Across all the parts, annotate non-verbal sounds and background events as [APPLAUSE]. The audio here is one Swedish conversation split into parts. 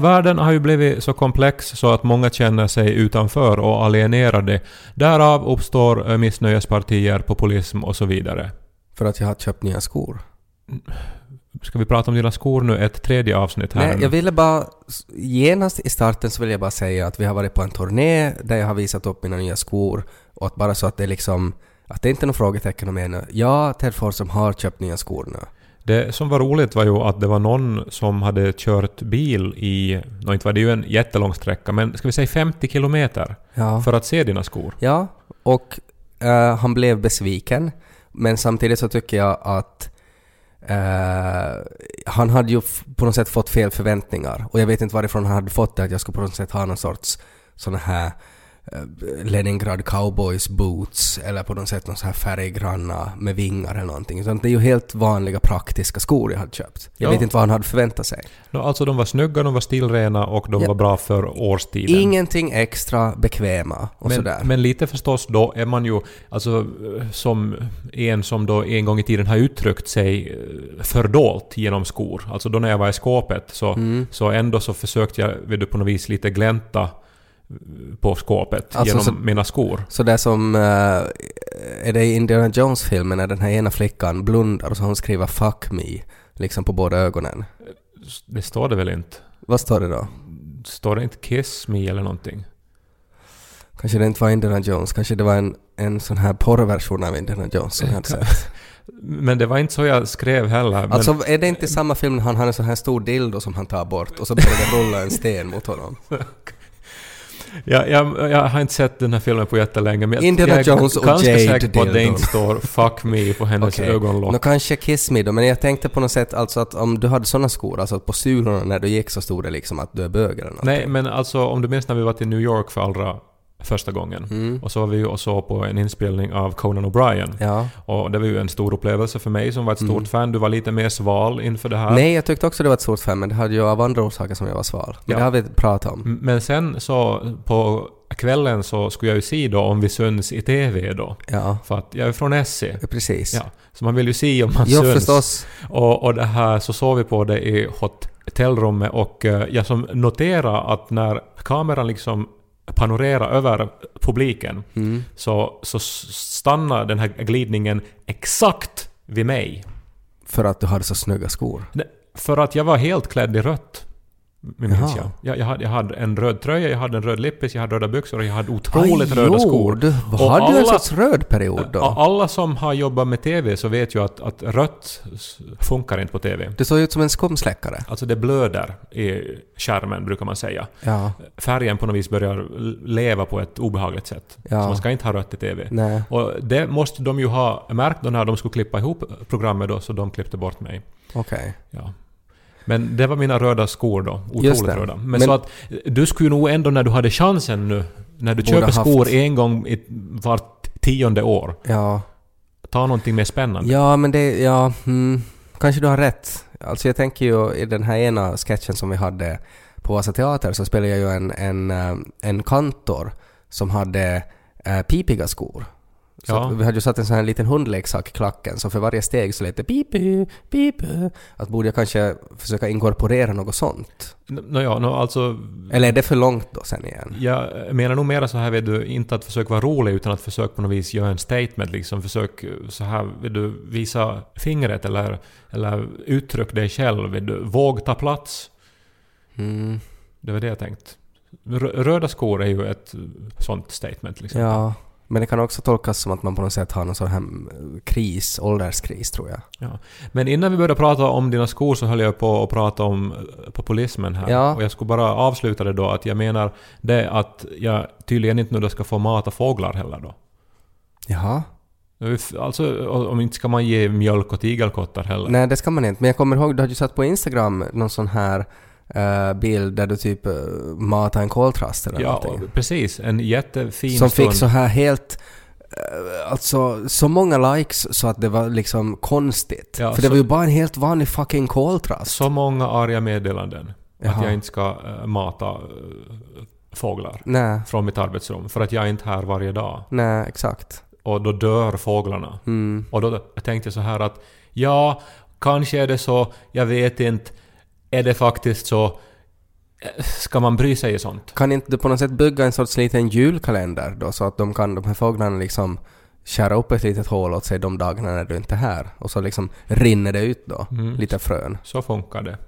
Världen har ju blivit så komplex så att många känner sig utanför och alienerade. Därav uppstår eh, missnöjespartier, populism och så vidare. För att jag har köpt nya skor. Ska vi prata om dina skor nu, ett tredje avsnitt här Nej, jag ville bara... Genast i starten så vill jag bara säga att vi har varit på en turné där jag har visat upp mina nya skor och att bara så att det liksom... Att det inte är några frågetecken om ännu. Ja, Ted Forsum har köpt nya skor nu. Det som var roligt var ju att det var någon som hade kört bil i, nå inte var det ju en jättelång sträcka, men ska vi säga 50 kilometer Ja. för att se dina skor. Ja, och eh, han blev besviken. Men samtidigt så tycker jag att eh, han hade ju på något sätt fått fel förväntningar. Och jag vet inte varifrån han hade fått det, att jag skulle på något sätt ha någon sorts såna här Leningrad Cowboys boots eller på något sätt någon så här färggranna med vingar eller någonting. Utan det är ju helt vanliga praktiska skor jag hade köpt. Jag Ja. vet inte vad han hade förväntat sig. Nå, alltså de var snygga, de var stilrena och de Ja. var bra för årstiden. Ingenting extra bekväma och sådär. Men, men lite förstås då är man ju alltså som en som då en gång i tiden har uttryckt sig eh, fördolt genom skor. Alltså då när jag var i skåpet så, Mm. så ändå så försökte jag vet du, på något vis lite glänta på skåpet Alltså, genom så- mina skor. Så där som... eh, är det i Indiana Jones-filmen när den här ena flickan blundar och så hon skriver 'fuck me' liksom på båda ögonen? Det står det väl inte? Vad står det då? Står det inte 'kiss me' eller någonting? Kanske det inte var Indiana Jones, kanske det var en, en sån här porrversion av Indiana Jones som jag hade sett. Men det var inte så jag skrev heller. Men Alltså är det inte samma film han har en sån här stor dildo som han tar bort och så börjar det rulla en sten mot honom? [LAUGHS] jag, jag, jag har inte sett den här filmen på jättelänge men jag, Indiana jag är Jones och ganska Jade säker på att det inte står 'fuck me' på hennes Okej. ögonlock. Nå kanske Kiss Me då, men jag tänkte på något sätt alltså att om du hade såna skor, alltså att på sulorna när du gick så stod det liksom att du är bög eller någonting. Nej, men alltså om du minns när vi var till New York för allra första gången. Mm. Och så var vi och såg på en inspelning av Conan O'Brien. Ja. Och det var ju en stor upplevelse för mig som var ett stort Mm. fan. Du var lite mer sval inför det här. Nej, jag tyckte också det var ett stort fan, men det hade ju av andra orsaker som jag var sval. Men Ja. det har vi pratat om. Men sen så på kvällen så skulle jag ju se då om vi syns i TV då. Ja, För att jag är från Essie. precis. Ja, så man vill ju se om man Jo, syns. förstås. Och, och det här så såg vi på det i hotellrummet och eh, jag som noterade att när kameran liksom panorerar över publiken Mm. så, så stannar den här glidningen exakt vid mig. För att du hade så snygga skor. För att jag var helt klädd i rött. Minns jag. Jag, jag, hade, jag hade en röd tröja, jag hade en röd lippis, jag hade röda byxor och jag hade otroligt Aj, röda jo, skor. Du Och hade du en alla- sorts röd period då? Alla som har jobbat med TV så vet ju att, att rött funkar inte på TV. Du såg ut som en skumsläckare. Alltså det blöder i skärmen brukar man säga. Ja. Färgen på något vis börjar leva på ett obehagligt sätt. Ja. Så man ska inte ha rött i TV. Nej. Och det måste de ju ha märkt då när de skulle klippa ihop programmet då, så de klippte bort mig. Okej. Ja. Men det var mina röda skor då. Otroligt röda. Men, Men- så att du skulle nog ändå när du hade chansen nu, när du köper haft- skor en gång i vart tionde år, Ja. ta någonting mer spännande. Ja, men det... Ja, mm, kanske du har rätt. Alltså jag tänker ju i den här ena sketchen som vi hade på Vasa Teater så spelade jag ju en, en, eh, en kantor som hade äh, pipiga skor. Så Ja. vi hade ju satt en sån här liten hundleksak i klacken så för varje steg så lät det pipi, pipi. Att borde jag kanske försöka inkorporera något sånt? N- Nå ja, nå, alltså... Eller är det för långt då sen igen? Jag menar nog mera så här vet du, inte att försöka vara rolig utan att försöka på något vis göra en statement liksom. Försök eh, så här, vet du, visa fingret eller, eller uttryck dig själv. Vet du, våg ta plats. Mm, Det var det jag tänkt. Rö- Röda skor är ju ett sånt statement liksom. ja. Men det kan också tolkas som att man på något sätt har någon sån här kris, ålderskris tror jag. Ja. Men innan vi började prata om dina skor så höll jag på att prata om eh, populismen här. Ja. Och jag skulle bara avsluta det då att jag menar det att jag tydligen inte nu då ska få mata fåglar heller då. Jaha? Alltså om inte ska man ge mjölk åt igelkottar heller. Nej, det ska man inte. Men jag kommer ihåg, du hade ju satt på Instagram någon sån här bild där du typ uh, matade en koltrast eller Ja, någonting. precis. En jättefin Som stund. fick så här helt... eh, alltså så många likes så att det var liksom konstigt. Ja, För det var ju bara en helt vanlig fucking koltrast. Så många arga meddelanden. Att Jaha. jag inte ska äh, mata äh, fåglar Nej, från mitt arbetsrum. För att jag är inte här varje dag. nej, exakt. Och då dör fåglarna. Mm. Och då tänkte jag så här att ja, kanske är det så, jag vet inte, är det faktiskt så, Ska man bry sig i sånt? Kan inte du på något sätt bygga en sorts liten julkalender då så att de kan, de här fåglarna liksom skära upp ett litet hål åt sig de dagarna när du inte är här och så liksom rinner det ut då, Mm. lite frön. Så funkar det.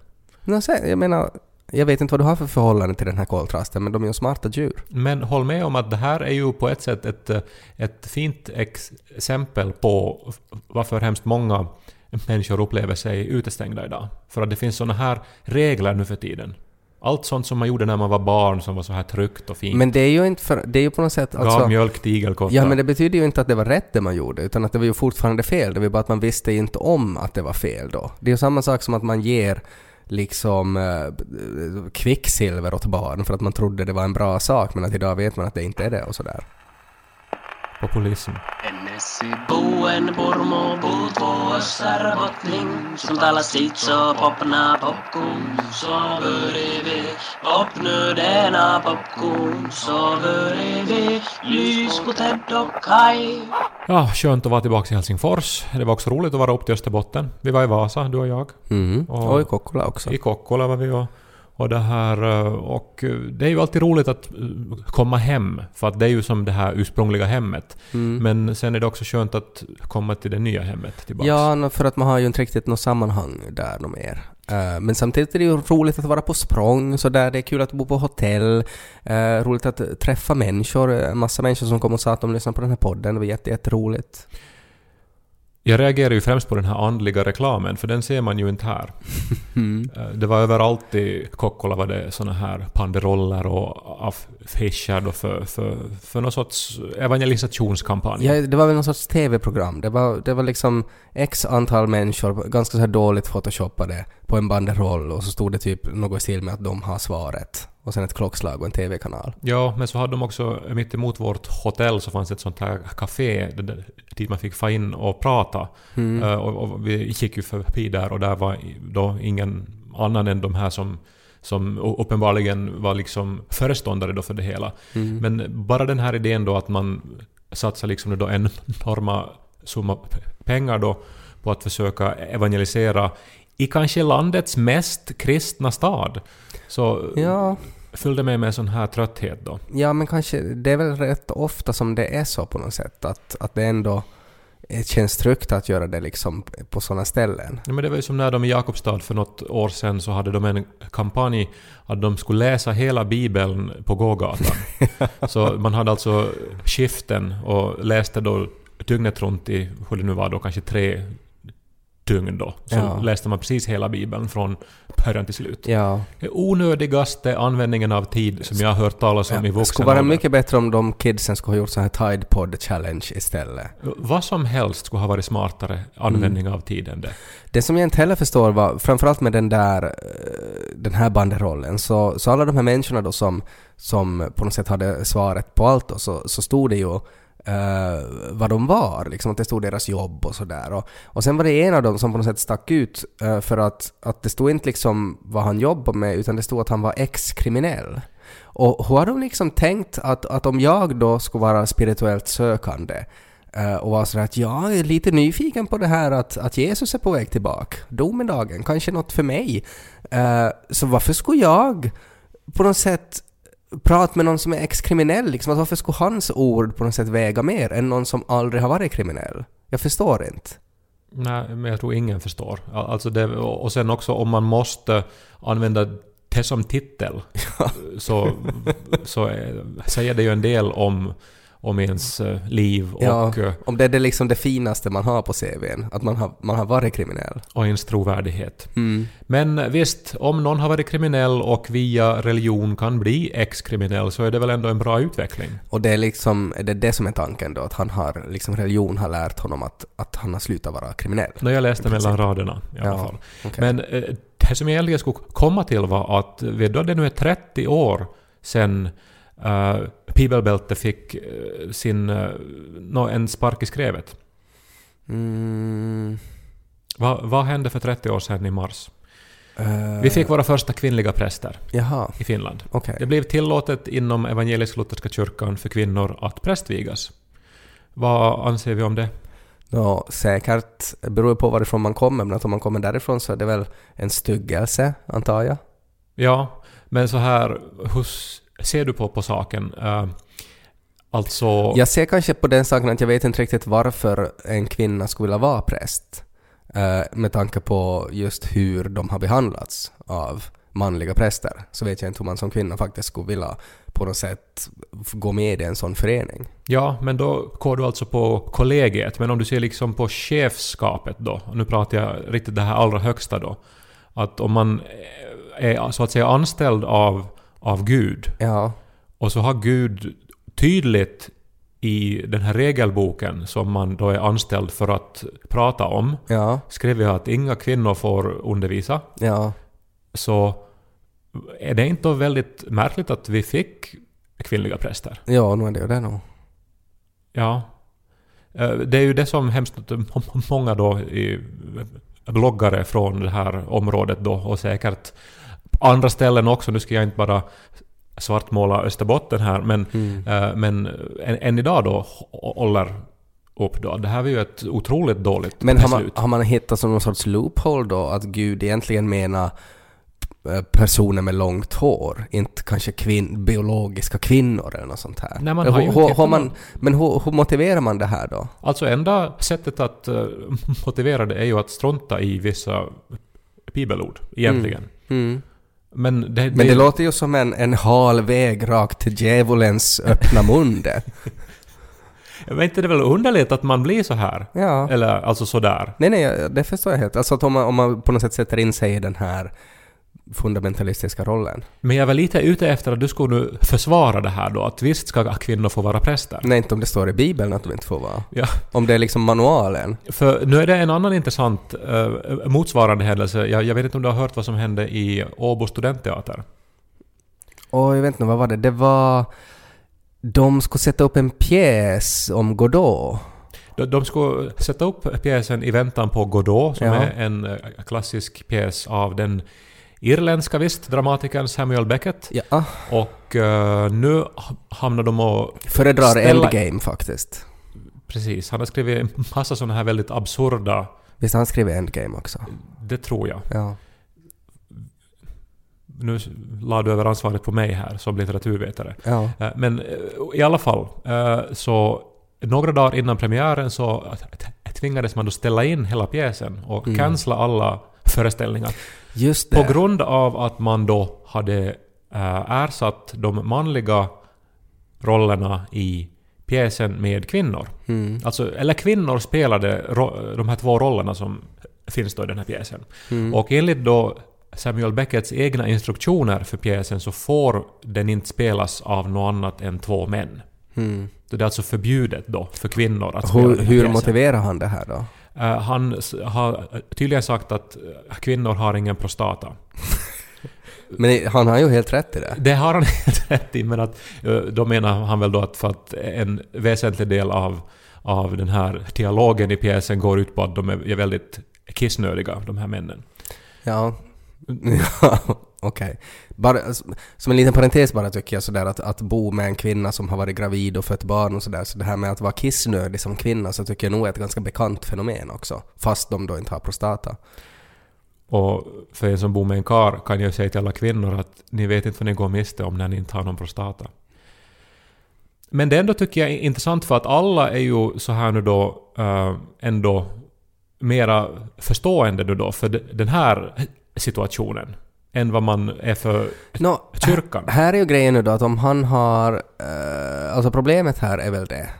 Nå, så, jag menar, jag vet inte vad du har för förhållande till den här koltrasten men de är ju smarta djur. Men håll med om att det här är ju på ett sätt ett, ett fint exempel på varför hemskt många människor upplever sig utestängda idag. För att det finns såna här regler nu för tiden. Allt sånt som man gjorde när man var barn som var så här tryggt och fint. Men det är ju inte för, det är ju på något sätt Gav alltså... mjölk till igelkottar. Ja men det betyder ju inte att det var rätt det man gjorde utan att det var ju fortfarande fel. Det var bara att man visste inte om att det var fel då. Det är ju samma sak som att man ger liksom eh, kvicksilver åt barn för att man trodde det var en bra sak men att idag vet man att det inte är det och sådär. Populism. Popna Så börjar vi Så börjar vi lys på Ted och Kai Ja, skönt att vara tillbaka i Helsingfors. Det var också roligt att vara upp till Österbotten. Vi var i Vasa, du och jag. Mm. Och- Och i Kokkola också. I Kokkola var vi och, och det här eh, och eh, det är ju alltid roligt att eh, komma hem för att det är ju som det här ursprungliga hemmet. Mm. Men sen är det också skönt att komma till det nya hemmet tillbaks. Ja, för att man har ju inte riktigt något sammanhang där något mer. Men samtidigt är det ju roligt att vara på språng, så där det är kul att bo på hotell, roligt att träffa människor, en massa människor som kom och sa att de lyssnar på den här podden, det var jätte, jätteroligt. Jag reagerar ju främst på den här andliga reklamen för den ser man ju inte här. [LAUGHS] Mm. Eh, Det var överallt i Kokkola var det såna här banderoller och affischer för, för, för någon sorts evangelisationskampanj. Ja, det var väl någon sorts TV-program. Det var, det var liksom x antal människor, ganska så här dåligt photoshoppade, på en banderoll och så stod det typ något i stil med att de har svaret. Och sen ett klockslag och en TV-kanal. Ja, men så hade de också mitt emot vårt hotell så fanns ett sånt här café där- dit man fick få in och prata. Mm. Eh, och, och vi gick ju förbi där och där var då ingen annan än de här som som uppenbarligen var liksom föreståndare då för det hela. Mm. Men bara den här idén då att man satsar liksom då en enorma summa pengar då på att försöka evangelisera i kanske landets mest kristna stad. Så Ja, fyllde mig med en sån här trötthet då. Ja, men kanske, det är väl rätt ofta som det är så på något sätt, att, att det ändå eh, känns tryggt att göra det liksom på sådana ställen. Ja, men det var ju som när de i Jakobstad för något år sedan så hade de en kampanj att de skulle läsa hela bibeln på gågatan. [LAUGHS] så man hade alltså skiften och läste då dygnet runt i, hur det nu var då, kanske tre dygn då. Så Ja. läste man precis hela bibeln från början till slut. Ja. Det onödigaste användningen av tid som jag har hört talas om i Det vuxen skulle vara mycket bättre om de kidsen skulle ha gjort sån här Tide Pod Challenge istället. Vad som helst skulle ha varit smartare användning av tid än det. Det som jag inte heller förstår var, framförallt med den där, eh, den här banderollen, så, så alla de här människorna då som, som på något sätt hade svaret på allt då, så, så stod det ju uh, vad de var, liksom att det stod deras jobb och sådär. Och, och sen var det en av dem som på något sätt stack ut uh, för att, att det stod inte liksom vad han jobbade med, utan det stod att han var ex-kriminell. Och hur har de liksom tänkt att, att om jag då skulle vara spirituellt sökande eh, och vara sådär att jag är lite nyfiken på det här att, att Jesus är på väg tillbaka, domedagen, kanske något för mig. Uh, så varför skulle jag på något sätt prata med någon som är ex-kriminell? Liksom, att varför skulle hans ord på något sätt väga mer än någon som aldrig har varit kriminell? Jag förstår inte. Nej, men jag tror ingen förstår. Al- Alltså det, och sen också om man måste använda det som titel [LAUGHS] så, så eh, säger det ju en del om, om ens eh, liv och, Ja, eh, om det är det liksom det finaste man har på CVn, att man har, man har varit kriminell. och ens trovärdighet. Mm. Men visst, om någon har varit kriminell och via religion kan bli ex-kriminell så är det väl ändå en bra utveckling. Och det är liksom, är det det som är tanken då? Att han har, liksom religion har lärt honom att, att han har slutat vara kriminell? När jag läste mellan raderna i alla Ja, fall. okej. Men eh, det som jag egentligen skulle komma till var att vet du det nu är 30 år sedan uh, Bibelbälte fick eh, sin, uh, nå, en spark i skrevet. Mm, Va, vad hände för 30 år sedan i mars? eh, Vi fick våra första kvinnliga präster Jaha, i Finland. okej. Det blev tillåtet inom evangelisk-lutherska kyrkan för kvinnor att prästvigas. Vad anser vi om det? Nå, säkert beror på varifrån man kommer, men om man kommer därifrån så är det väl en styggelse, antar jag. Ja, men så här, hur s- ser du på, på saken? Uh, alltså... Jag ser kanske på den saken att jag vet inte riktigt varför en kvinna skulle vilja vara präst. Eh, med tanke på just hur de har behandlats av manliga präster. Så vet jag inte hur man som kvinna faktiskt skulle vilja på något sätt gå med i en sån förening. Ja, men då går du alltså på kollegiet. Men om du ser liksom på chefskapet då, och nu pratar jag riktigt det här allra högsta då. Att om man är så att säga anställd av, av Gud Ja, och så har Gud tydligt i den här regelboken som man då är anställd för att prata om ja, skrivit att inga kvinnor får undervisa. ja. Så är det inte väldigt märkligt att vi fick kvinnliga präster? Ja, nu är det det nog. Ja. Eh, Det är ju det som hemskt [LAUGHS] många då i bloggare från det här området då och säkert andra ställen också. Nu ska jag inte bara svartmåla Österbotten här men, Mm. eh, men än, än idag då hå- håller upp då. Det här var ju ett otroligt dåligt Men har man, beslut. har man hittat som någon sorts loophole då att Gud egentligen menar eh, personer med långt hår, inte kanske kvin biologiska kvinnor eller något sånt här? Nej, man Eller har hur- hur- hur man, Men hur, hur motiverar man det här då? Alltså enda sättet att eh, [LAUGHS] motivera det är ju att strunta i vissa bibelord egentligen. Mm. Men det, Men det låter ju som en, en hal väg rakt till djävulens öppna munde. [LAUGHS] Men inte det är väl underligt att man blir så här? Ja. Eller alltså sådär. Nej, nej, det förstår jag helt. Alltså att om man, om man på något sätt sätter in sig i den här fundamentalistiska rollen. Men jag var lite ute efter att du skulle nu försvara det här då, att visst ska kvinnor få vara präster. Nej, inte om det står i Bibeln att de inte får vara. Ja, Om det är liksom manualen. för nu är det en annan intressant eh, motsvarande händelse. Jag, jag vet inte om du har hört vad som hände i Åbo studentteater? Jag vet inte, vad var det? Det var... De skulle sätta upp en pjäs om Godot. De, de skulle sätta upp pjäsen I väntan på Godot, som Ja. är en eh, klassisk pjäs av den irländska visst, dramatikern Samuel Beckett. Ja, Och eh, nu hamnar de och... föredrar Ställa- Endgame faktiskt. Precis, han har skrivit en massa sådana här väldigt absurda... Visst har han skrivit Endgame också? Det tror jag. Ja. Nu la du över ansvaret på mig här som litteraturvetare. Ja. Eh, Men eh, i alla fall, så några dagar innan premiären så tvingades man då ställa in hela pjäsen och Mm. cancella alla föreställningar. Just det. På grund av att man då hade eh, ersatt de manliga rollerna i pjäsen med kvinnor. Mm. Alltså, eller kvinnor spelade de här två rollerna som finns då i den här pjäsen. Mm. Och enligt då Samuel Becketts egna instruktioner för pjäsen så får den inte spelas av något annat än två män. Mm. Det är alltså förbjudet då för kvinnor att spela Hur, hur motiverar han det här då? Eh, han har tydligen sagt att eh, kvinnor har ingen prostata. [LAUGHS] Men han har ju helt rätt i det. Det har han [LAUGHS] helt rätt i, men att, eh, då menar han väl då att för att en väsentlig del av, av den här dialogen i pjäsen går ut på att de är är väldigt kissnödiga, de här männen. Ja. [LAUGHS] ja Okej. Bara, som en liten parentes bara tycker jag sådär att, att bo med en kvinna som har varit gravid och fött barn och sådär, så det här med att vara kissnödig som kvinna så tycker jag nog är ett ganska bekant fenomen också. Fast de då inte har prostata. Och för er som bor med en kar kan jag säga till alla kvinnor att ni vet inte vad ni går miste om när ni inte har någon prostata. Men det ändå tycker jag är intressant för att alla är ju så här nu då äh, ändå mera förstående nu då för den här situationen än vad man är för Nå, kyrkan. här är ju grejen nu då att om han har... eh, alltså problemet här är väl det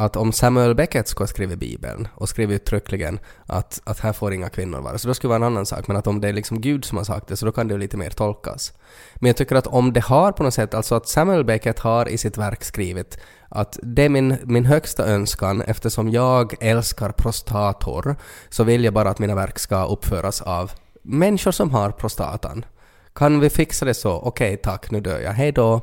att om Samuel Beckett skulle ha skrivit Bibeln och skrivit uttryckligen att, att här får inga kvinnor vara, så då skulle det vara en annan sak. Men att om det är liksom Gud som har sagt det, så då kan det ju lite mer tolkas. Men jag tycker att om det har på något sätt, alltså att Samuel Beckett har i sitt verk skrivit att det är min, min högsta önskan, eftersom jag älskar prostator, så vill jag bara att mina verk ska uppföras av människor som har prostatan. Kan vi fixa det så? Okej, tack, nu dör jag. Hej då.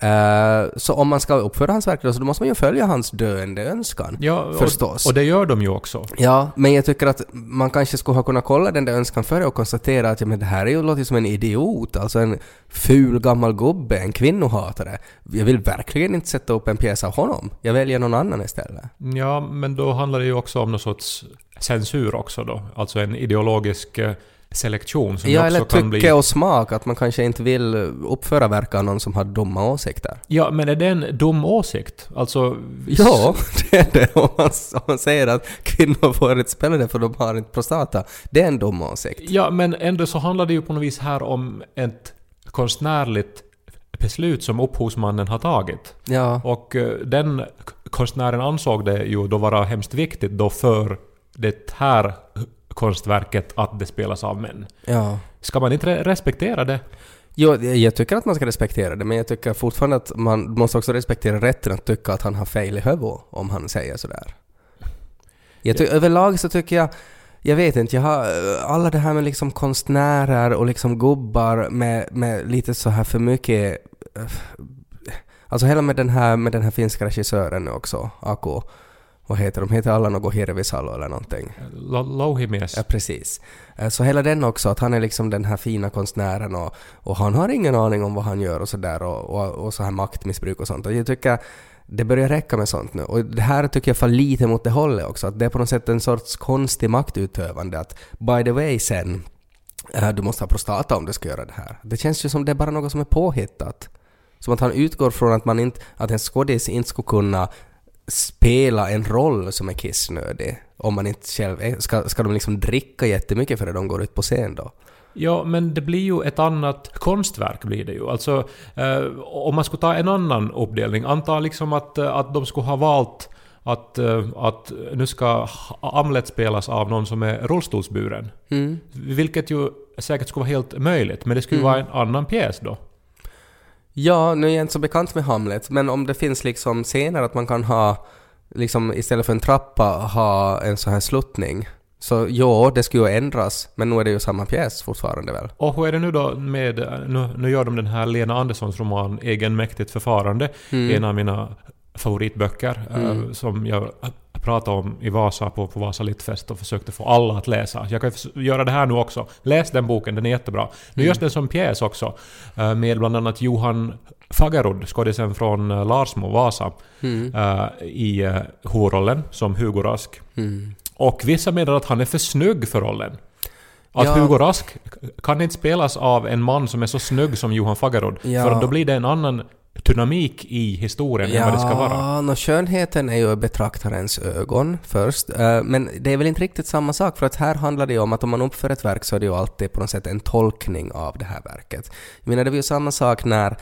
Eh, så om man ska uppföra hans verk då, så då måste man ju följa hans döende önskan. Ja, och, Förstås. och det gör de ju också. Ja, men jag tycker att man kanske skulle ha kunnat kolla den där önskan före och konstatera att ja, men det här är ju, låter som en idiot, alltså en ful gammal gubbe, en kvinnohatare. Jag vill verkligen inte sätta upp en pjäs av honom. Jag väljer någon annan istället. Ja, men då handlar det ju också om någon sorts censur också då. Alltså en ideologisk eh, selektion som Ja, också eller kan tycke bli... och smak, att man kanske inte vill uppföra verk av någon som har dumma åsikter. Ja, men är det en dum åsikt? Alltså... Ja, [LAUGHS] det är det. Om man, om man säger att kvinnor får inte spela det för de har inte prostata, det är en dum åsikt. Ja, men ändå så handlar det ju på något vis här om ett konstnärligt beslut som upphovsmannen har tagit. Ja, Och eh, den konstnären ansåg det ju då vara hemskt viktigt då för det här konstverket att det spelas av män. ja. Ska man inte re- respektera det? Jo, jag tycker att man ska respektera det, men jag tycker fortfarande att man måste också respektera rätten att tycka att han har fel i huvudet om han säger sådär. Jag ty- Överlag så tycker jag, jag vet inte, jag har alla det här med liksom konstnärer och liksom gubbar med, med lite så här för mycket... eh, Alltså hela med den här, med den här finska regissören nu också, Aku. Vad heter de? Heter alla något Hirvisalo eller någonting? Lo- Louhimies. Ja, precis. Eh, Så hela den också, att han är liksom den här fina konstnären och, och han har ingen aning om vad han gör och sådär och, och, och så här maktmissbruk och sånt. Och jag tycker det börjar räcka med sånt nu. Och det här tycker jag faller lite mot det hållet också, att det är på något sätt en sorts konstig maktutövande att by the way sen, eh, du måste ha prostata om du ska göra det här. Det känns ju som det är bara något som är påhittat. Som att han utgår från att man inte, att en skådis inte skulle kunna spela en roll som är kissnödig. Om man inte själv är, ska, ska de liksom dricka jättemycket för att de går ut på scen då? Ja, men det blir ju ett annat konstverk blir det ju. Alltså, eh, om man skulle ta en annan uppdelning, anta liksom att, eh, att de skulle ha valt att, eh, att nu ska Hamlet spelas av någon som är rullstolsburen. Mm. Vilket ju säkert skulle vara helt möjligt, men det skulle ju vara en annan pjäs då. Ja, nu är jag inte så bekant med Hamlet, men om det finns liksom scener att man kan ha, liksom istället för en trappa, ha en sån här sluttning. Så ja, det skulle ju ändras, men nu är det ju samma pjäs fortfarande väl? Och hur är det nu då med... Nu, nu gör de den här Lena Anderssons roman Egenmäktigt förfarande, en av mina favoritböcker, eh, som jag pratade om i Vasa på, på Vasa Littfest och försökte få alla att läsa. Jag kan göra det här nu också. Läs den boken, den är jättebra. Nu görs den som pjäs också, eh, med bland annat Johan Fagerud, skådisen från eh, Larsmo, Vasa, eh, i huvudrollen som Hugo Rask. Och vissa menar att han är för snygg för rollen. Att Ja. Hugo Rask kan inte spelas av en man som är så snygg som Johan Fagerud. Ja. För då blir det en annan dynamik i historien än vad det ska vara. Ja, skönheten är ju betraktarens ögon först. Eh, Men det är väl inte riktigt samma sak för att här handlar det ju om att om man uppför ett verk så är det ju alltid på något sätt en tolkning av det här verket. Jag menar det var ju samma sak när,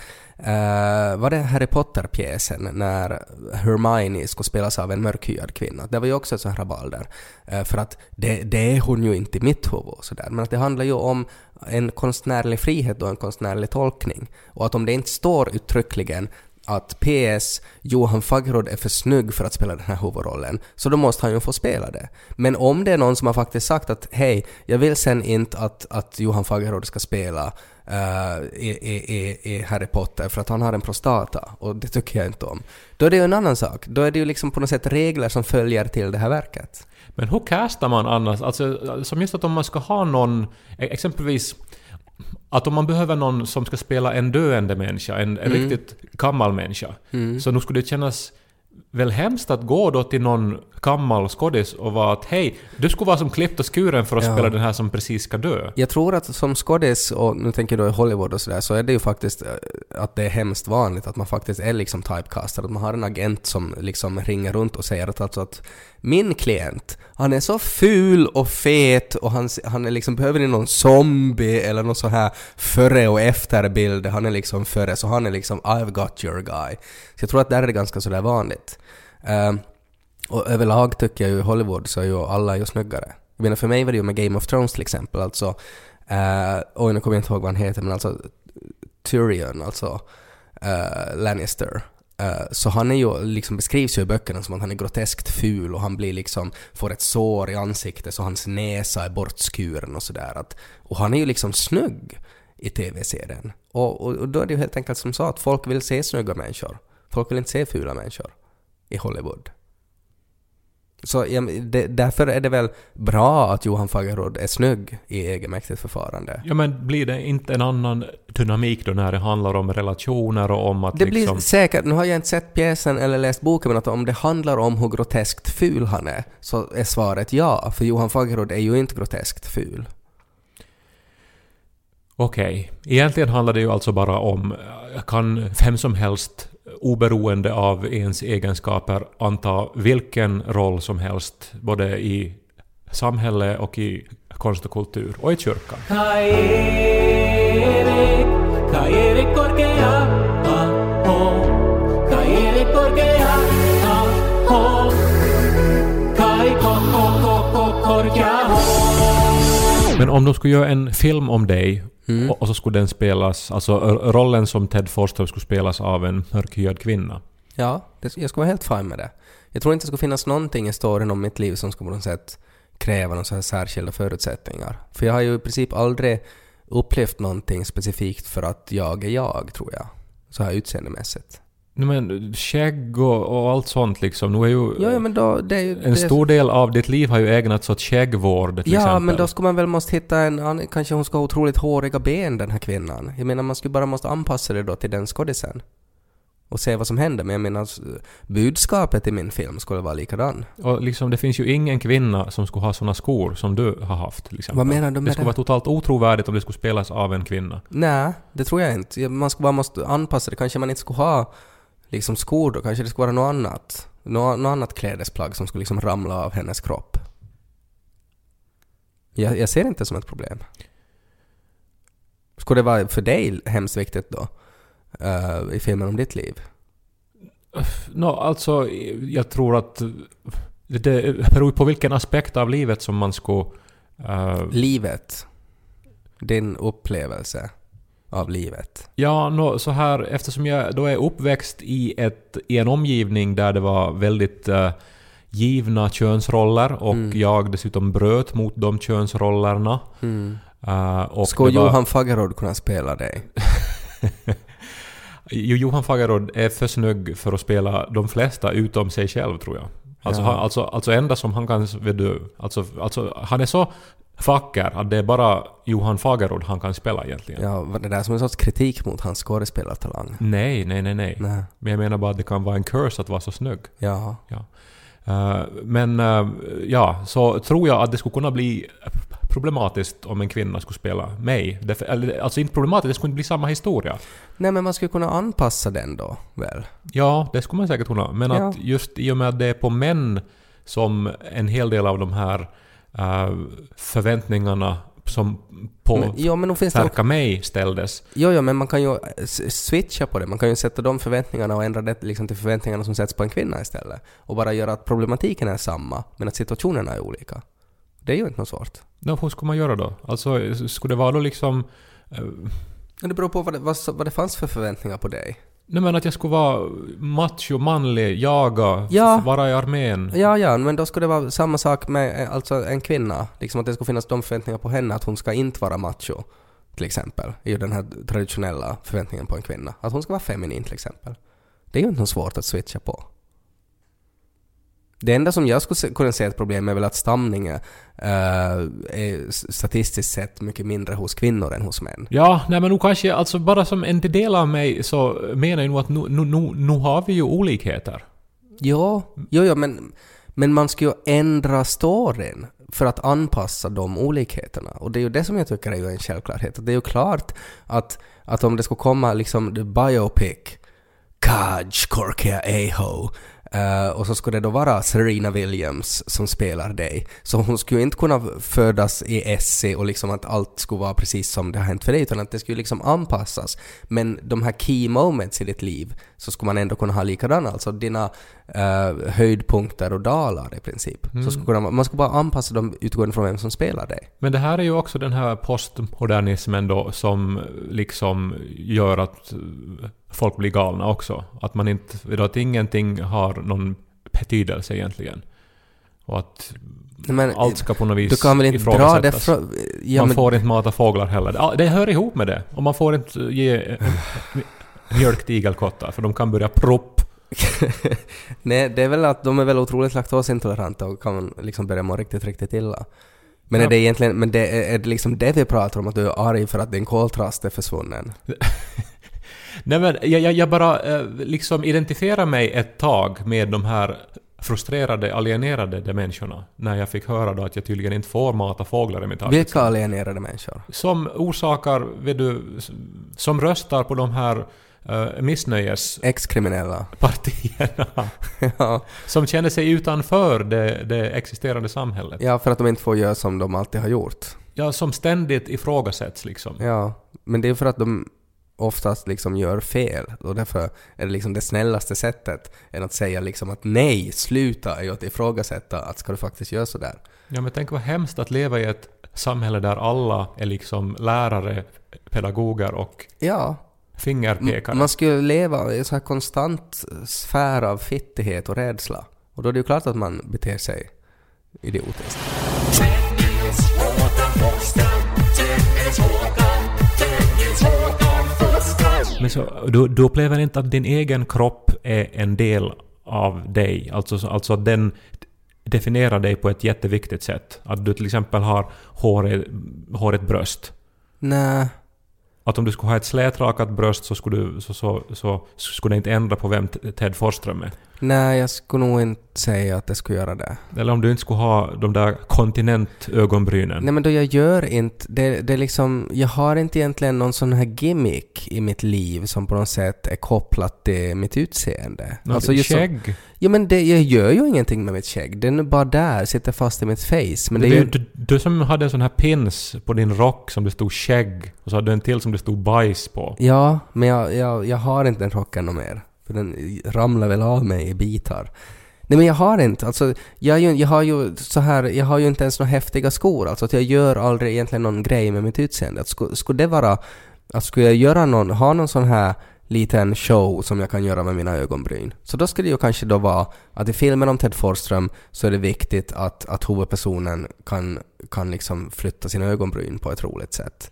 uh, var det Harry Potter-pjäsen när Hermione skulle spelas av en mörkhyad kvinna? Det var ju också ett sånt här rabalder. Uh, eh, för att det, det är hon ju inte i mitt huvud och sådär. Men att det handlar ju om en konstnärlig frihet och en konstnärlig tolkning. Och att om det inte står uttryckligen att PS Johan Fagerud är för snygg för att spela den här huvudrollen, så då måste han ju få spela det. Men om det är någon som har faktiskt sagt att hej, jag vill sen inte att, att Johan Fagerud ska spela i, i, Harry Potter för att han har en prostata och det tycker jag inte om. Då är det ju en annan sak. Då är det ju liksom på något sätt regler som följer till det här verket. Men hur castar man annars? Alltså, som just att om man ska ha någon, e- exempelvis att om man behöver någon som ska spela en döende människa, en, en riktigt gammal människa, så nu skulle det kännas väl hemskt att gå då till någon gammal skådis och vara att hej, du skulle vara som klippt och skuren för att Ja. spela den här som precis ska dö. Jag tror att som skådis, och nu tänker jag då i Hollywood och sådär, så är det ju faktiskt eh, att det är hemskt vanligt att man faktiskt är liksom typecastad. Att man har en agent som liksom ringer runt och säger att alltså att min klient, han är så ful och fet och han, han är liksom, behöver ni någon zombie eller någon sån här före och efterbild, han är liksom före, så han är liksom I've got your guy. Så jag tror att där är det ganska sådär vanligt. Eh, och överlag tycker jag ju i Hollywood så är ju alla ju snyggare. Jag menar för mig var det ju med Game of Thrones till exempel, alltså... Uh, oj, nu kommer jag inte ihåg vad han heter, men alltså Tyrion, alltså uh, Lannister. Eh, så han är ju, liksom beskrivs ju i böckerna som att han är groteskt ful och han blir liksom, får ett sår i ansiktet så hans näsa är bortskuren och sådär. Och han är ju liksom snygg i TV-serien. Och, och, och då är det ju helt enkelt som så att folk vill se snygga människor. Folk vill inte se fula människor i Hollywood. Så ja, det, därför är det väl bra att Johan Fagerud är snygg i egenmäktigt förfarande. Ja men blir det inte en annan dynamik då när det handlar om relationer och om att Det liksom... blir säkert, nu har jag inte sett pjäsen eller läst boken, men att om det handlar om hur groteskt ful han är, så är svaret ja, för Johan Fagerud är ju inte groteskt ful. Okej, egentligen handlar det ju alltså bara om kan vem som helst oberoende av ens egenskaper anta vilken roll som helst både i samhälle och i konst och kultur och i kyrkan. Men om de skulle göra en film om dig Mm. och, och så skulle den spelas, alltså rollen som Ted Forsström skulle spelas av en mörkhyad kvinna. Ja, det, jag skulle vara helt fine med det. Jag tror inte det skulle finnas någonting i storyn om mitt liv som skulle på något sätt kräva några så här särskilda förutsättningar. För jag har ju i princip aldrig upplevt någonting specifikt för att jag är jag, tror jag. Så här utseendemässigt. Men skägg och, och allt sånt liksom. Nu är ju... Ja, ja men då... Det, är ju- En det, stor del av ditt liv har ju ägnats åt skäggvård till Ja, exempel. men då skulle man väl måste hitta en. Kanske hon ska ha otroligt håriga ben, den här kvinnan. Jag menar, man skulle bara måste anpassa det då till den skådisen. Och se vad som händer. Men jag menar, budskapet i min film skulle vara likadan. Och liksom, det finns ju ingen kvinna som skulle ha såna skor som du har haft till exempel. Vad menar du Det med skulle det? vara totalt otrovärdigt om det skulle spelas av en kvinna. Nej, det tror jag inte. Man skulle bara måste anpassa det. Kanske man inte skulle ha liksom skor då. Kanske det skulle vara något annat. Nå- Något annat klädesplagg som skulle liksom ramla av hennes kropp. Jag, jag ser det inte som ett problem. Skulle det vara för dig hemskt viktigt då? eh, I filmen om ditt liv? Nå, alltså, jag tror att det beror på vilken aspekt av livet som man skulle... eh, Livet. Din upplevelse av livet. ja, nå, så här, eftersom jag då är uppväxt i, ett, i en omgivning där det var väldigt eh, givna könsroller och Mm. jag dessutom bröt mot de könsrollerna. Mm. eh, och Skulle det var- Johan Fagerud kunna spela dig? [LAUGHS] Jo, Johan Fagerud är för snygg för att spela de flesta utom sig själv tror jag. Alltså, Ja. han, alltså, alltså enda som han kan... Vet du, alltså, alltså, han är så vacker att det är bara Johan Fagerud han kan spela egentligen. Ja, var det där som en sorts kritik mot hans skådespelartalang? Nej, nej, nej, nej. Nej. Men jag menar bara att det kan vara en curse att vara så snygg. Ja. Eh, men eh, ja, så tror jag att det skulle kunna bli problematiskt om en kvinna skulle spela mig. Därför, eller, alltså inte problematiskt, det skulle inte bli samma historia. Nej men man skulle kunna anpassa den då, väl? Ja, det skulle man säkert kunna. Men Ja. att just i och med att det är på män som en hel del av de här eh, förväntningarna som på Men, jo, men finns det mig ställdes. Jo, jo, men man kan ju s- switcha på det. Man kan ju sätta de förväntningarna och ändra det liksom till förväntningarna som sätts på en kvinna istället. Och bara göra att problematiken är samma, men att situationerna är olika. Det är ju inte något svårt. Nå, hur skulle man göra då? Alltså, skulle det vara då liksom... eh, Men det beror på vad det, vad, vad det fanns för förväntningar på dig. Nej men att jag skulle vara macho, manlig, jaga, Ja. vara i armén. Ja, ja, men då skulle det vara samma sak med eh, alltså en kvinna. Liksom att det skulle finnas de förväntningar på henne att hon ska inte vara macho. Till exempel. I den här traditionella förväntningen på en kvinna. Att hon ska vara feminin till exempel. Det är ju inte något svårt att switcha på. Det enda som jag skulle kunna se ett problem är väl att stamningen eh, är s- statistiskt sett mycket mindre hos kvinnor än hos män. Ja, nej men nu kanske, alltså bara som en del av mig så menar jag nog att nu, nu, nu, nu har vi ju olikheter. Jo, jo, jo men, men man ska ju ändra storyn för att anpassa de olikheterna. Och det är ju det som jag tycker är ju en självklarhet. Det är ju klart att, att om det skulle komma liksom the biopic, Kaj Korkia Aho, Uh, och så skulle det då vara Serena Williams som spelar dig. Så hon skulle ju inte kunna födas i Essie och liksom att allt skulle vara precis som det har hänt för dig, utan att det skulle liksom anpassas. Men de här key moments i ditt liv så skulle man ändå kunna ha likadana, alltså dina eh, höjdpunkter och dalar i princip. Så skulle kunna, man skulle bara anpassa dem utgående från vem som spelar dig. Men det här är ju också den här postmodernismen då som liksom gör att eh, folk blir galna också. Att man inte, att ingenting har någon betydelse egentligen. Och att Men, allt ska på något vis du kan väl inte dra det från... Ja, man men, får inte mata fåglar heller. Det hör ihop med det. Och man får inte ge [SIGHS] [LAUGHS] mjölk till igelkottar för de kan börja propp. [LAUGHS] Nej, det är väl att de är väl otroligt laktosintoleranta och kan liksom börja må riktigt, riktigt illa. Men är det egentligen, men det är, är det liksom det vi pratar om, att du är arg för att din koltrast är försvunnen? [LAUGHS] Nej men jag, jag, jag bara eh, liksom identifierar mig ett tag med de här frustrerade, alienerade de människorna när jag fick höra då att jag tydligen inte får mata fåglar i mitt Vilka arbetsrum. alienerade människor? Som orsakar, vet du, som röstar på de här uh, missnöjespartierna. Ex-kriminella. [LAUGHS] ja. Som känner sig utanför det, det existerande samhället. ja, för att de inte får göra som de alltid har gjort. Ja, som ständigt ifrågasätts liksom. Ja, men det är för att de oftast liksom gör fel och därför är det liksom det snällaste sättet än att säga liksom att nej, sluta är ju att ifrågasätta att ska du faktiskt göra sådär. Ja, men tänk vad hemskt att leva i ett samhälle där alla är liksom lärare, pedagoger och Ja, fingerpekare. man skulle leva i en sån här konstant sfär av fittighet och rädsla. Och då är det ju klart att man beter sig idiotiskt. Men så, du, du upplever inte att din egen kropp är en del av dig? Alltså, alltså att den definierar dig på ett jätteviktigt sätt? Att du till exempel har hårigt, hårigt bröst? Nej, att om du skulle ha ett slätrakat bröst så skulle, du, så, så, så skulle det inte ändra på vem Ted Forsström är? Nej, jag skulle nog inte säga att det skulle göra det. Eller om du inte skulle ha de där kontinentögonbrynen? Nej men då jag gör inte, det, det är liksom, jag har inte egentligen någon sån här gimmick i mitt liv som på något sätt är kopplat till mitt utseende. Nå, Alltså just så- skägg? Ja men det, jag gör ju ingenting med mitt skägg, den är bara där, sitter fast i mitt face. Men det är ju... du, du som hade en sån här pins på din rock som det stod skägg och så hade du en till som det stod bajs på. Ja, men jag, jag, jag har inte den rocken något mer. För den ramlar väl av mig i bitar. Nej men jag har inte, alltså jag, är ju, jag har ju så här, jag har ju inte ens några häftiga skor, alltså att jag gör aldrig egentligen någon grej med mitt utseende. Att skulle, skulle det vara, att skulle jag göra någon, ha någon sån här liten show som jag kan göra med mina ögonbryn. Så då skulle det ju kanske då vara att i filmen om Ted Forsström så är det viktigt att, att huvudpersonen kan, kan liksom flytta sina ögonbryn på ett roligt sätt.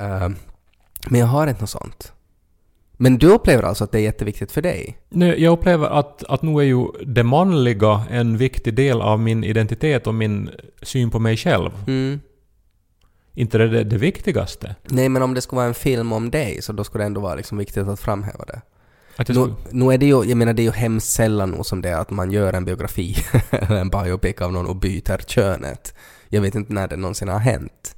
Uh, men jag har inte något sånt. Men du upplever alltså att det är jätteviktigt för dig? Nej, jag upplever att, att nu är ju det manliga en viktig del av min identitet och min syn på mig själv. Mm. Inte det det, det viktigaste. Nej, men om det skulle vara en film om dig så då skulle det ändå vara liksom viktigt att framhäva det. Att Nu, nu är det ju, jag menar det är ju hemskt sällan nog som det är att man gör en biografi [LAUGHS] eller en biopic av någon och byter könet. Jag vet inte när det någonsin har hänt.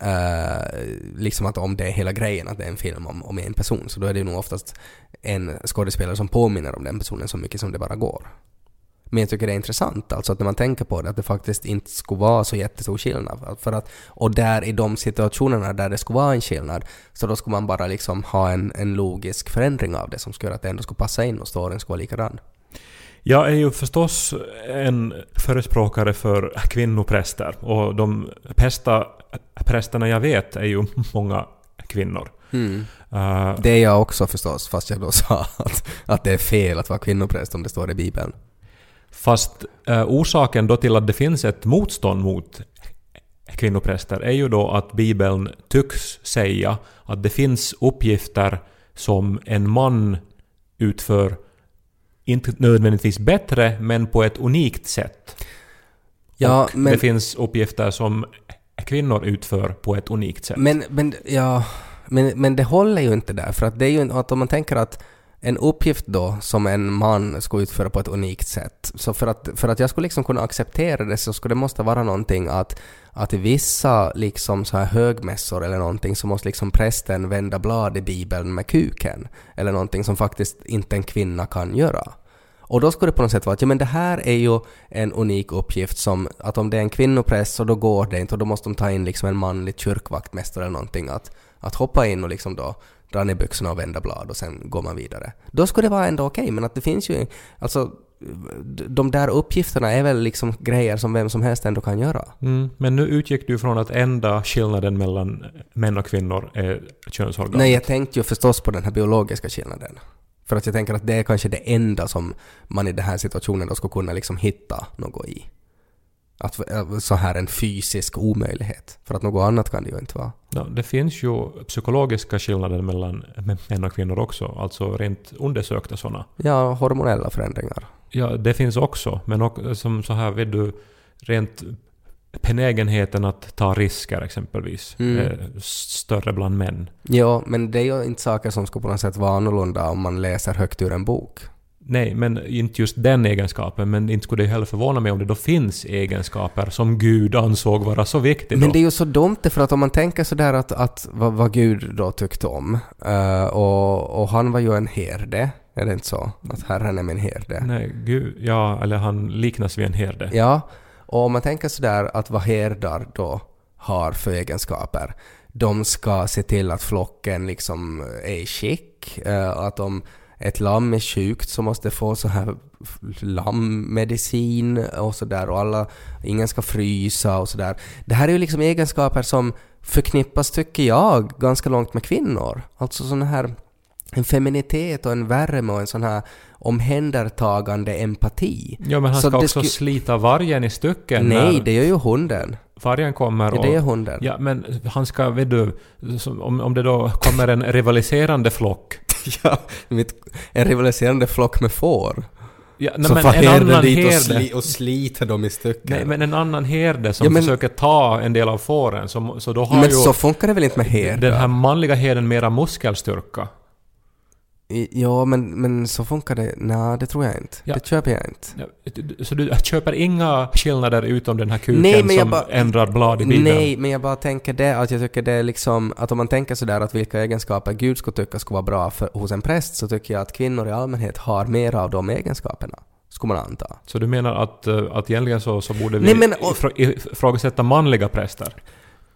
Eh, liksom att om det är hela grejen, att det är en film om, om en person, så då är det ju nog oftast en skådespelare som påminner om den personen så mycket som det bara går. Men jag tycker det är intressant, alltså att när man tänker på det, att det faktiskt inte skulle vara så jättestor skillnad. För att, och där i de situationerna där det skulle vara en skillnad, så då skulle man bara liksom ha en, en logisk förändring av det som skulle göra att det ändå skulle passa in och storyn skulle vara likadan. jag är ju förstås en förespråkare för kvinnopräster och de bästa prästerna jag vet är ju många kvinnor. Mm. Eh, Det är jag också förstås, fast jag då sa att, att det är fel att vara kvinnopräst om det står i Bibeln. Fast eh, orsaken då till att det finns ett motstånd mot kvinnopräster är ju då att Bibeln tycks säga att det finns uppgifter som en man utför inte nödvändigtvis bättre, men på ett unikt sätt. Ja, och men- det finns uppgifter som kvinnor utför på ett unikt sätt. Men, men, ja, men, men det håller ju inte där, för att det är ju att om man tänker att en uppgift då som en man ska utföra på ett unikt sätt, så för att, för att jag skulle liksom kunna acceptera det så skulle det måste vara någonting att, att i vissa liksom så här högmässor eller någonting så måste liksom prästen vända blad i bibeln med kuken, eller någonting som faktiskt inte en kvinna kan göra. Och då skulle det på något sätt vara att ja, men det här är ju en unik uppgift som att om det är en kvinnopräst så då går det inte och då måste de ta in liksom en manlig kyrkvaktmästare eller någonting att, att hoppa in och liksom då dra ner byxorna och vända blad och sen går man vidare. Då skulle det vara ändå okej men att det finns ju alltså de där uppgifterna är väl liksom grejer som vem som helst ändå kan göra. Mm, men nu utgick du från att enda skillnaden mellan män och kvinnor är könsorgan. Nej, jag tänkte ju förstås på den här biologiska skillnaden. För att jag tänker att det är kanske det enda som man i den här situationen då skulle kunna liksom hitta något i. Att äh, så här en fysisk omöjlighet. För att något annat kan det ju inte vara. Ja, det finns ju psykologiska skillnader mellan män och kvinnor också, alltså rent undersökta sådana. Ja, hormonella förändringar. Ja, det finns också, men också, som så här vet du, rent benägenheten att ta risker exempelvis Mm. är större bland män. Ja, men det är ju inte saker som ska på något sätt vara annorlunda om man läser högt ur en bok. Nej, men inte just den egenskapen, men inte skulle det heller förvåna mig om det då finns egenskaper som Gud ansåg vara så viktiga. Men det är ju så dumt det, för att om man tänker sådär att, att vad, vad Gud då tyckte om, eh, och, och han var ju en herde, är det inte så? Att Herren är min herde. Nej, Gud, ja, eller han liknas vid en herde. Ja, och om man tänker sådär att vad herdar då har för egenskaper. De ska se till att flocken liksom är i skick, eh, att om ett lamm är sjukt så måste det få så här lammmedicin och sådär och alla, ingen ska frysa och sådär. Det här är ju liksom egenskaper som förknippas, tycker jag, ganska långt med kvinnor. Alltså sådana här en feminitet och en värme och en sån här omhändertagande empati. Ja, men han Så ska också sku- slita vargen i stycken. Nej, när det gör ju hunden. vargen kommer Ja, och... det är hunden. Ja, men han ska, vet du, om, om det då kommer en rivaliserande flock. [LAUGHS] Ja, en rivaliserande flock med får. Ja, nej, så men en herden annan dit och, herde. sli, och sliter dem i stycken. Nej, men en annan herde som Ja, men- försöker ta en del av fåren, så, så då har Men ju så funkar det väl inte med herdar? den här manliga herden mera muskelstyrka. Ja, men, men så funkar det... Nej, det tror jag inte. Ja. Det köper jag inte. Ja, Så du köper inga skillnader utom den här kuken Nej, som bara- ändrar blad i Bibeln? Nej, men jag bara tänker det att jag tycker det är liksom att om man tänker sådär att vilka egenskaper Gud skulle tycka skulle vara bra för, hos en präst så tycker jag att kvinnor i allmänhet har mer av de egenskaperna. Skulle man anta. Så du menar att, eh, att egentligen så, så borde vi Nej, men- och- ifrå- ifrågasätta manliga präster?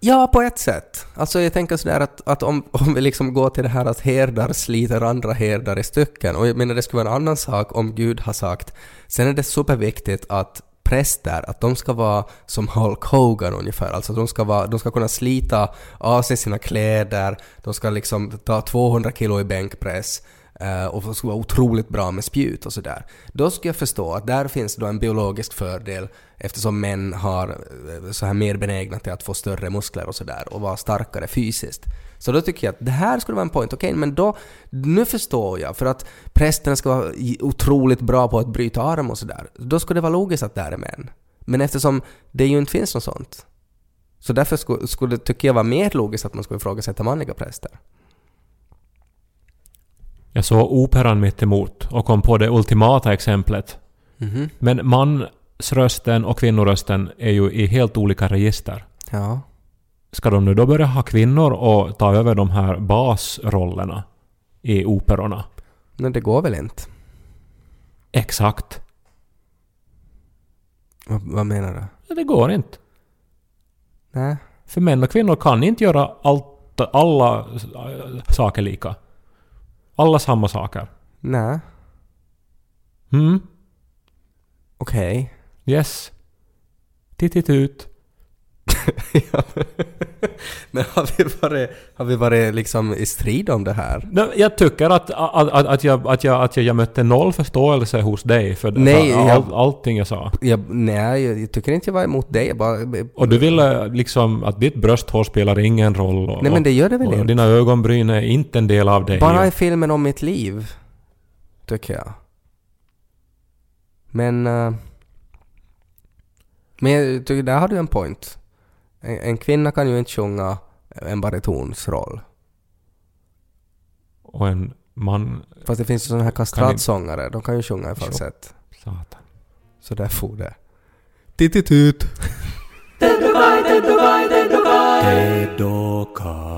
Ja, på ett sätt. Alltså jag tänker sådär att, att om, [LAUGHS] om vi liksom går till det här att herdar sliter andra herdar i stycken, och jag menar det skulle vara en annan sak om Gud har sagt, sen är det superviktigt att präster, att de ska vara som Hulk Hogan ungefär, alltså de ska, vara, de ska kunna slita av sig sina kläder, de ska liksom ta 200 kilo i bänkpress, Eh, och de ska vara otroligt bra med spjut och sådär. Då skulle jag förstå att där finns då en biologisk fördel eftersom män har eh, så här mer benägna till att få större muskler och sådär och vara starkare fysiskt. Så då tycker jag att det här skulle vara en point. Okej, men då, nu förstår jag, för att prästen ska vara otroligt bra på att bryta arm och sådär. Då skulle det vara logiskt att det är män. Men eftersom det ju inte finns något sånt, så därför skulle, skulle tycker jag vara mer logiskt att man skulle ifrågasätta manliga präster. Jag såg operan mitt emot och kom på det ultimata exemplet. Mhm. Men mansrösten och kvinnorösten är ju i helt olika register. Ja. Ska de nu då börja ha kvinnor och ta över de här basrollerna i operorna? Men det går väl inte? Exakt. Vad, vad menar du? Det går inte. Nej. För män och kvinnor kan inte göra allt, alla saker lika. Alla samma saker. Nej. Mm? Okej. Yes. Titt ut. [LAUGHS] Ja. Men har vi, varit, har vi varit liksom i strid om det här? Nej, Jag tycker att, att, att, att, jag, att, jag, att jag, jag mötte noll förståelse hos dig för, Nej, jag- all, allting jag sa. Jag, nej, jag, jag tycker inte jag var emot dig. Jag bara, Och du ville liksom att ditt brösthår spelar ingen roll. Och, nej men det gör det väl och inte? dina ögonbryn är inte en del av dig. Bara i filmen om mitt liv. Tycker jag. Men... eh, men jag tycker där har du en point. En, en kvinna kan ju inte sjunga en baritonsroll. Och en man... Fast det finns ju sådana här kastratsångare, de kan ju sjunga i falsett. Satan. Så där for det. Tittitut! Teddokai, teddokai, teddokai! Teddokai.